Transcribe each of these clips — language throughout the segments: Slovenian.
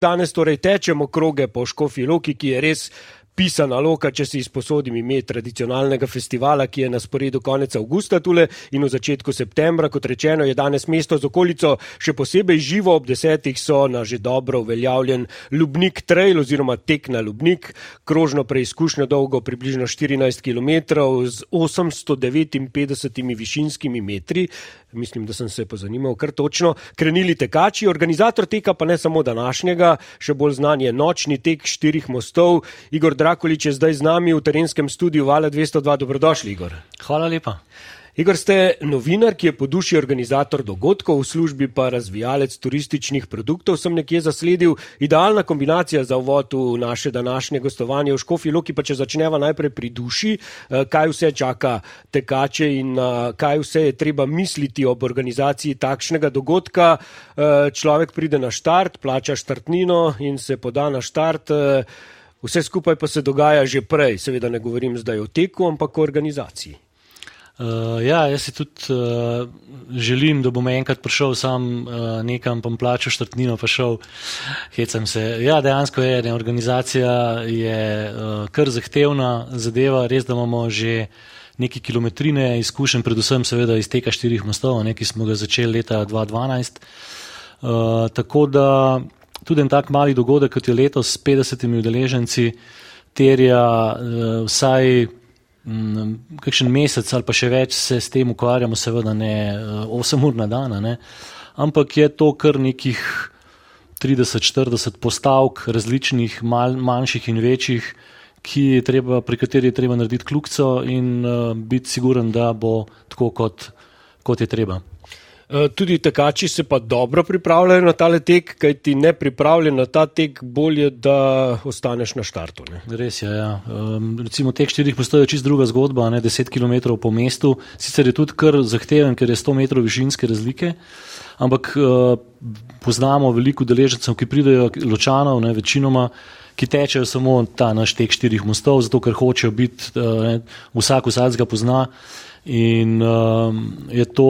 Danes torej tečemo kroge po Škofi Loki, ki je res pisana loka, če si izposodim ime tradicionalnega festivala, ki je na sporedu konec avgusta tule in v začetku septembra. Kot rečeno, je danes mesto z okolico še posebej živo, ob desetih so na že dobro uveljavljen Lubnik Trail oziroma tek na Lubnik, krožno preizkušnjo dolgo približno 14 km z 859 višinskimi metri. Mislim, da sem se pozanimal kar točno. Krenili tekači, organizator teka pa ne samo današnjega, še bolj znan je nočni tek štirih mostov. Igor Drakolič je zdaj z nami v terenskem studiu Vala 202. Dobrodošli, Igor. Hvala lepa. Igor, ste novinar, ki je po duši organizator dogodkov, v službi pa razvijalec turističnih produktov. Sem nekje zasledil idealna kombinacija za uvod v naše današnje gostovanje v Škofi Loki, pa če začneva najprej pri duši, eh, kaj vse čaka tekače in eh, kaj vse je treba misliti ob organizaciji takšnega dogodka. Eh, človek pride na štart, plača štartnino in se poda na štart. Vse skupaj pa se dogaja že prej, seveda ne govorim zdaj o teku, ampak o organizaciji. Uh, ja, jaz si tudi uh, želim, da bom enkrat prišel sam uh, nekam, pa plačal štrtnino, pa šel, hecam se. Ja, dejansko je, ne, organizacija je uh, kar zahtevna zadeva, res da imamo že neki kilometrine izkušen, predvsem seveda iz teka štirih mostov, ne, ki smo ga začeli leta 2012. Uh, tako da tudi en tak mali dogodek, kot je letos s 50 udeleženci, terja uh, vsaj Mm, kakšen mesec ali pa še več se s tem ukvarjamo, seveda ne 8 eh, ur na dan, ne? ampak je to kar nekih 30-40 postavk, različnih, mal, manjših in večjih, treba, pri kateri je treba narediti kljukco in uh, biti siguren, da bo tako, kot, kot je treba. Eh, tudi tekači se pa dobro pripravljajo na ta tek, kaj ti ne pripravljen na ta tek, bolje, da ostaneš na štartu. Ne? Res je. Ja. Um, recimo tek štirih postoje čist druga zgodba, ne 10 km po mestu. Sicer je tudi kar zahteven, ker je 100 metrov višinske razlike. Ampak uh, poznamo veliko deležcev, ki pridejo ločanov, ne, večinoma, ki tečejo samo ta naš tek štirih mostov, zato ker hočejo biti, uh, vsak vsak ga pozna. In um, je to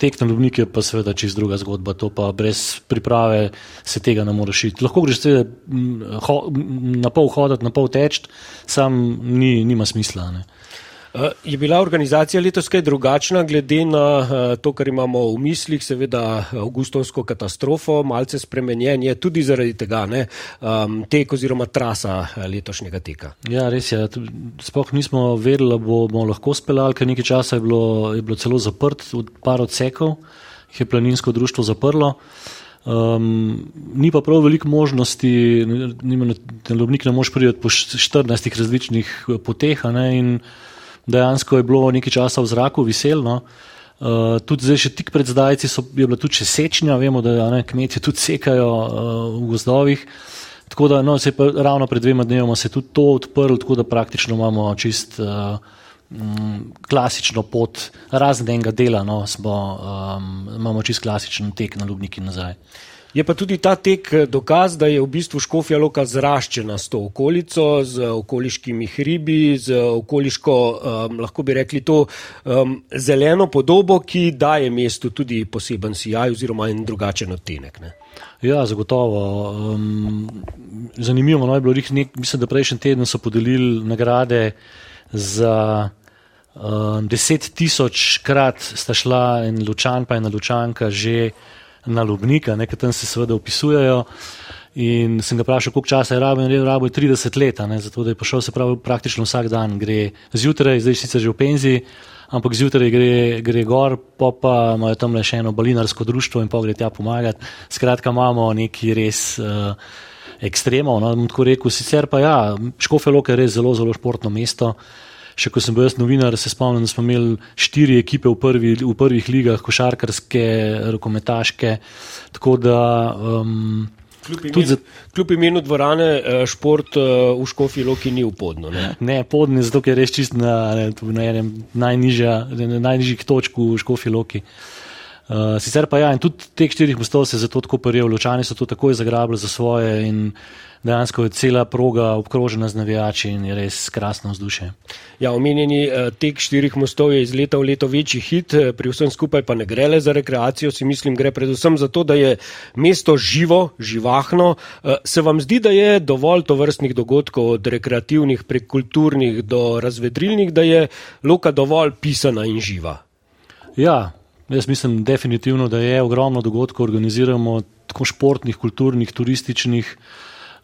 tek na Ljubnike, pa seveda čist druga zgodba, to pa brez priprave se tega ne moreš iti. Lahko greš seveda na pol hoditi, na pol teč, sam ni, nima smisla. Ne. Eh, je bila organizacija letos kaj drugačna, glede na eh, to, kar imamo v mislih, seveda avgustovsko katastrofo, malce spremenjen je tudi zaradi tega, ne, tek oziroma trasa eh, letošnjega teka? Ja, res je. Sploh nismo vedeli, da bomo lahko speljali, ker nekaj časa je bilo, je bilo celo zaprt, par odsekov jih je planinsko društvo zaprlo. Um, ni pa prav veliko možnosti, da ne moreš priti po 14 različnih poteh. Ne, dejansko je bilo nekaj časa v zraku viselno. Uh, tudi zdaj, še tik pred zdajci, so, je bila tudi sečnja, vemo, da ne, kmetje tudi sekajo uh, v gozdovih. Tako da, no, se je pa ravno pred dvema dnevoma se tudi to odprlo, tako da praktično imamo čist uh, um, klasično pot, razen enega dela, no, smo, um, imamo čist klasičen tek na Ljubniki nazaj. Je pa tudi ta tek eh, dokaz, da je v bistvu Škofja Loka zraščena s to okolico, z okoliškimi hribi, z okoliško, um, lahko bi rekli, to um, zeleno podobo, ki daje mestu tudi poseben sijaj oziroma en drugačen odtenek. Ne? Ja, zagotovo. Um, zanimivo no, je bilo, nek, mislim, da prejšnji teden so podelili nagrade za um, deset tisoč krat sta šla en lučan pa ena lučanka že na Lubnika, nekaj tam se seveda opisujejo. In sem ga vprašal, koliko časa je rabo in rekel, rabo je 30 let, zato da je prišel se pravi praktično vsak dan, gre zjutraj, zdaj sicer že v penziji, ampak zjutraj gre, gre gor, pa pa imajo tam le še eno balinarsko društvo in pa gre tja pomagati. Skratka, imamo neki res uh, ekstremov, no, tako rekel, sicer pa ja, Škofelok je res zelo, zelo športno mesto. Še ko sem bil jaz novinar, se spomnim, da smo imeli štiri ekipe v, prvi, v prvih ligah, košarkarske, rokometaške. Tako da. Um, Kljub imenu dvorane, eh, šport eh, v Škofi Loki ni v podnu. Ne, ne podni, zato je res čist na, ne, na enem najnižjih točk v Škofi Loki. Uh, sicer pa ja, in tudi teh štirih mostov se zato tako prijel, ločani so to takoj zagrabili za svoje in dejansko je cela proga obkrožena z navijači in je res krasno vzdušje. Ja, omenjeni uh, tek štirih mostov je iz leta v leto večji hit, eh, pri vsem skupaj pa ne gre le za rekreacijo, si mislim, gre predvsem za to, da je mesto živo, živahno. Uh, se vam zdi, da je dovolj to vrstnih dogodkov, od rekreativnih prek kulturnih do razvedrilnih, da je loka dovolj pisana in živa? Ja, Jaz mislim, definitivno, da je ogromno dogodkov, organiziramo tako športnih, kulturnih, turističnih,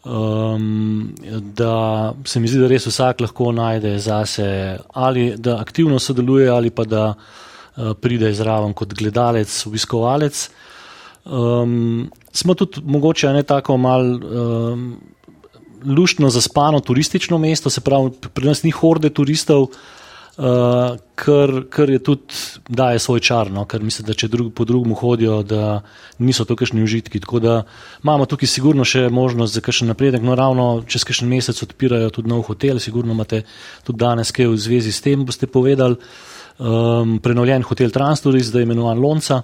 um, da se mi zdi, da res vsak lahko najde zase ali da aktivno sodeluje ali pa da uh, pride zraven kot gledalec, obiskovalec. Um, smo tudi mogoče ne tako mal um, luštno zaspano turistično mesto, se pravi, pri nas ni horde turistov. Uh, kar, kar je tudi daje svoj čar, no? ker mislim, da če drug, po drugem hodijo, da niso to kakšni užitki. Tako da imamo tukaj sigurno še možnost za kakšen napredek. No, ravno čez kakšen mesec odpirajo tudi nov hotel, sigurno imate tudi danes kaj v zvezi s tem, boste povedali. Um, prenovljen hotel Transtoris, zdaj imenovan Lonca.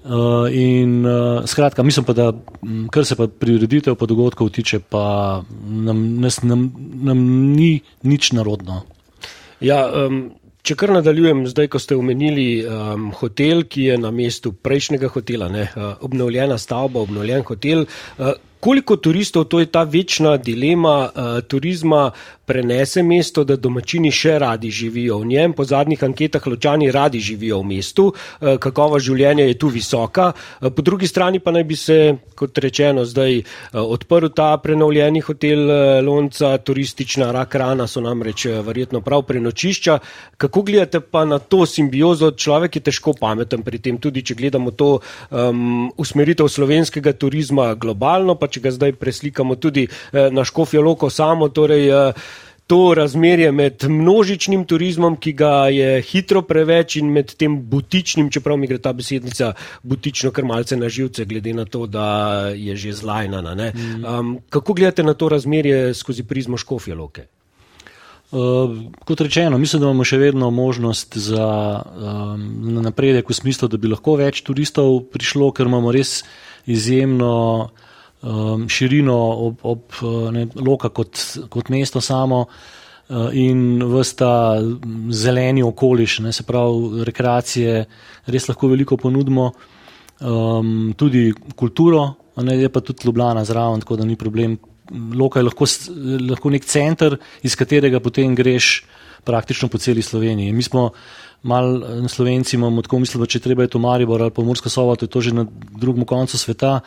Uh, in uh, skratka, mislim pa, da kar se pa prireditev pa dogodkov tiče, pa nam, nas, nam, nam ni nič narodno. Ja, um, če kar nadaljujem, zdaj, ko ste omenili um, hotel, ki je na mestu prejšnjega hotela, ne, uh, obnovljena stavba, obnovljen hotel. Uh, Koliko turistov, to je ta večna dilema uh, turizma, prenese mesto, da domačini še radi živijo v njem. Po zadnjih anketah ločani radi živijo v mestu, eh, kakova življenja je tu visoka. Eh, po drugi strani pa naj bi se, kot rečeno, zdaj eh, odprl ta prenovljeni hotel Lonca, turistična rak rana so namreč verjetno prav prenočišča. Kako gledate pa na to simbiozo? Človek je težko pameten pri tem, tudi če gledamo to um, usmeritev slovenskega turizma globalno, pa če ga zdaj preslikamo tudi uh, na Škofijo Loko samo. Torej, uh, to razmerje med množičnim turizmom, ki ga je hitro preveč, in med tem butičnim, čeprav mi gre ta besednica butično, kar malce na živce, glede na to, da je že zlajnana. Mm. Um, kako gledate na to razmerje skozi prizmo škofje loke? Uh, kot rečeno, mislim, da imamo še vedno možnost za um, napredek v smislu, da bi lahko več turistov prišlo, ker imamo res izjemno uh, um, širino ob, ob ne, loka kot, kot mesto samo uh, in vsta zeleni okoliš, ne, se pravi rekreacije, res lahko veliko ponudimo, um, tudi kulturo, ne, je pa tudi Ljubljana zraven, tako da ni problem. Loka je lahko, lahko nek center, iz katerega potem greš praktično po celi Sloveniji. Mi smo mal na Slovenci, imamo tako mislili, da če treba je to Maribor ali pa Murska sova, to je to že na drugem koncu sveta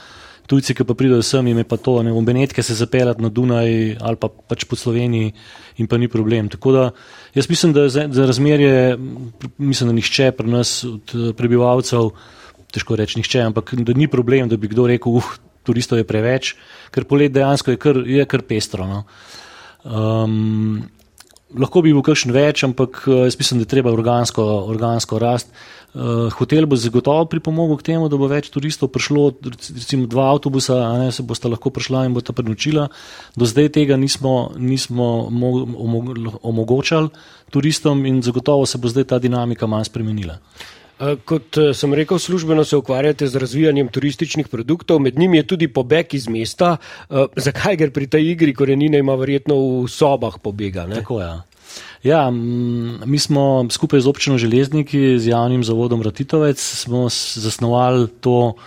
tujci, ki pa pridejo sem, jim je pa to, ne v Benetke se zapeljati na Dunaj ali pa pač po Sloveniji in pa ni problem. Tako da jaz mislim, da za, za razmerje, mislim, da nišče pri nas od eh, prebivalcev, težko reči nišče, ampak da ni problem, da bi kdo rekel, uh, turistov je preveč, ker polet dejansko je kar, je kar pestro. No. Um, lahko bi bil kakšen več, ampak eh, jaz mislim, da je treba organsko, organsko rast. Uh, hotel bo zagotovo pripomogel k temu, da bo več turistov prišlo, recimo dva avtobusa, ne, se bosta lahko prišla in bo ta prenočila. Do zdaj tega nismo, nismo omogočali turistom in zagotovo se bo zdaj ta dinamika manj spremenila. Eh, kot sem rekel, službeno se ukvarjate z razvijanjem turističnih produktov, med njimi je tudi pobeg iz mesta. Zakaj, ker pri tej igri korenine ima verjetno v sobah pobega? Ne? Tako je. Ja. Ja, mi smo skupaj z občino Železniki, z javnim zavodom Ratitovec, smo zasnovali to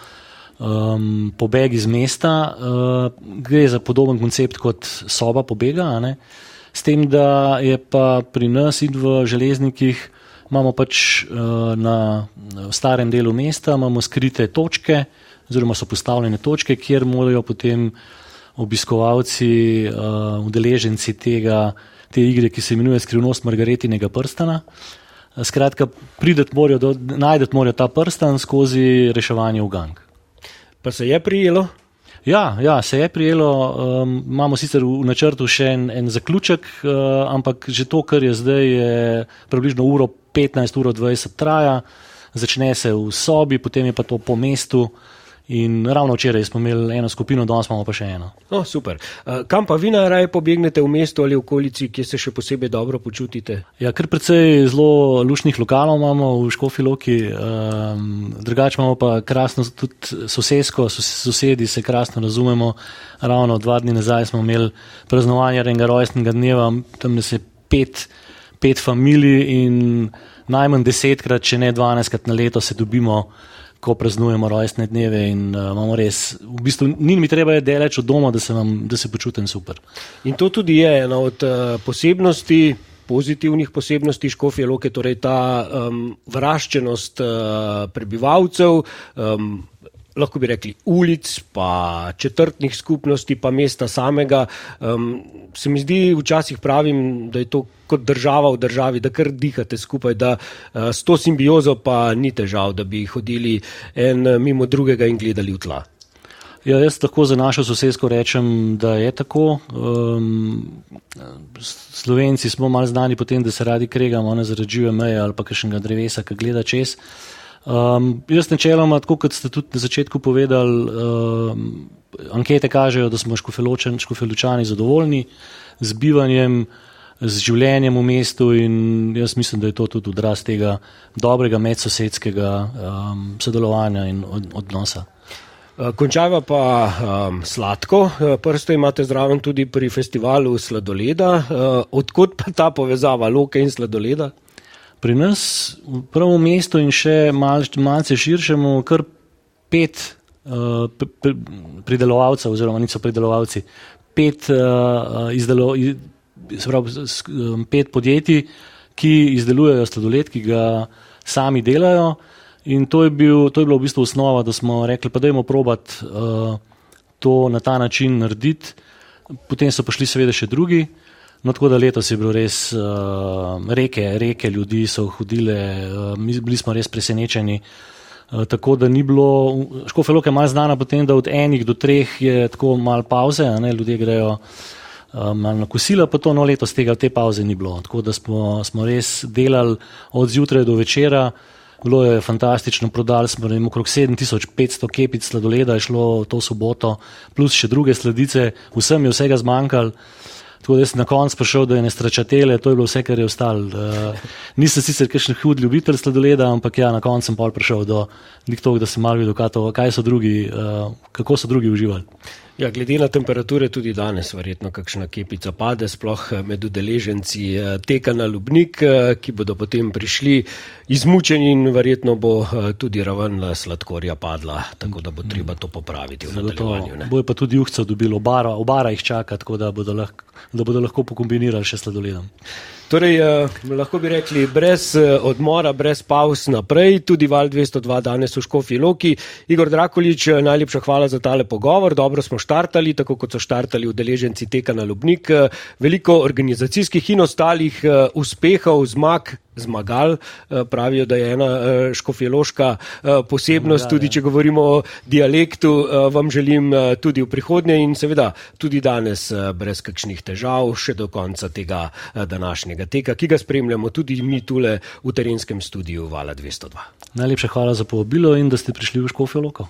um, pobeg iz mesta. Uh, gre za podoben koncept kot soba pobega, s tem, da je pa pri nas in v Železnikih imamo pač uh, na starem delu mesta skrite točke, oziroma so postavljene točke, kjer morajo potem obiskovalci, uh, udeleženci tega, te igre, ki se imenuje Skrivnost Margaretinega prstana. Skratka, prideti morajo, najdete morajo ta prstan skozi reševanje v gang. Pa se je prijelo? Ja, ja, se je prijelo. Um, imamo sicer v načrtu še en, en zaključek, uh, ampak že to, kar je zdaj, je približno uro 15, uro 20 traja, začne se v sobi, potem je pa to po mestu In ravno včeraj smo imeli eno skupino, danes imamo pa še eno. No, super. Kam pa vi najraje pobegnete v mestu ali v okolici, kjer se še posebej dobro počutite? Ja, ker precej zelo lušnih lokalov imamo v Škofi Loki, um, drugače imamo pa krasno tudi sosedsko, sosedi se krasno razumemo. Ravno dva dni nazaj smo imeli praznovanje enega rojstnega dneva, tam ne se pet, pet familij in najmanj desetkrat, če ne dvanajstkrat na leto se dobimo ko praznujemo rojstne dneve in uh, res, v bistvu, ni mi treba je deleč od doma, da se, vam, da se počutim super. In to tudi je ena od uh, posebnosti. Pozitivnih posebnosti Škofije Loke, torej ta um, vraščenost uh, prebivalcev, um, lahko bi rekli ulic, pa četrtnih skupnosti, pa mesta samega. Um, se mi zdi, včasih pravim, da je to kot država v državi, da kar dihate skupaj, da uh, s to simbiozo pa ni težav, da bi hodili en mimo drugega in gledali v tla. Ja, jaz tako za našo sosedsko rečem, da je tako. Um, Slovenci smo malo znani po tem, da se radi kregamo, ne zaradi žive meje ali pa kakšnega drevesa, ki gleda čez. Um, jaz načeloma, tako kot ste tudi na začetku povedali, um, ankete kažejo, da smo škofeločani zadovoljni z bivanjem, z življenjem v mestu in jaz mislim, da je to tudi odraz tega dobrega medsosedskega um, sodelovanja in od, odnosa. Uh, končava pa um, sladko. Uh, prsto imate zraven tudi pri festivalu sladoleda. Uh, odkot pa ta povezava loke in sladoleda? Pri nas, v prvem mestu in še mal, malce širšemu, kar pet uh, pridelovalcev, oziroma niso pridelovalci, pet, uh, izdelo, pravi, pet podjetij, ki izdelujejo sladoled, ki ga sami delajo. In to je, bil, to je bilo v bistvu osnova, da smo rekli, pa dajmo probat uh, to na ta način narediti. Potem so prišli seveda še drugi. No, tako da letos je bilo res uh, reke, reke ljudi so hodile, uh, bili smo res presenečeni. Uh, tako da ni bilo, škofelok je malo znana potem, da od enih do treh je tako malo pauze, ne, ljudje grejo malo na kosila, pa to no letos tega te pauze ni bilo. Tako da smo, smo res delali od zjutraj do večera, bilo je fantastično, prodali smo ne, okrog 7500 kepic sladoleda, je šlo to soboto, plus še druge sladice, vsem je vsega zmanjkalo. Tako da sem na koncu prišel, da je ne stračatele, to je bilo vse, kar je ostalo. Uh, nisem sicer kakšen hud ljubitelj sladoleda, ampak ja, na koncu sem pol prišel do tega, da sem malo videl, kaj so drugi, uh, kako so drugi uživali. Ja, glede na temperature tudi danes, verjetno kakšna kepica pade, sploh eh, med udeleženci eh, teka na Lubnik, ki bodo potem prišli izmučeni in verjetno bo tudi raven sladkorja padla, tako da bo treba to popraviti v nadaljevanju. Bojo pa tudi juhcev dobili, obara, obara jih čaka, tako da bodo lahko, da bodo lahko pokombinirali še sladoledom. Torej, eh, lahko bi rekli, brez eh, odmora, brez pauz naprej, tudi val 202 danes v Škofi Loki. Igor Drakolič, eh, najlepša hvala za tale pogovor. Dobro smo štartali, tako kot so štartali udeleženci teka na Lubnik. Eh, veliko organizacijskih in ostalih eh, uspehov, zmag, zmagal. Eh, pravijo, da je ena eh, škofjeloška eh, posebnost, ja, tudi če govorimo o dialektu, vam želim tudi v prihodnje in seveda tudi danes brez kakšnih težav še do konca tega današnjega teka, ki ga spremljamo tudi mi tule v terenskem studiu Vala 202. Najlepša hvala za povabilo in da ste prišli v Škofjo Loko.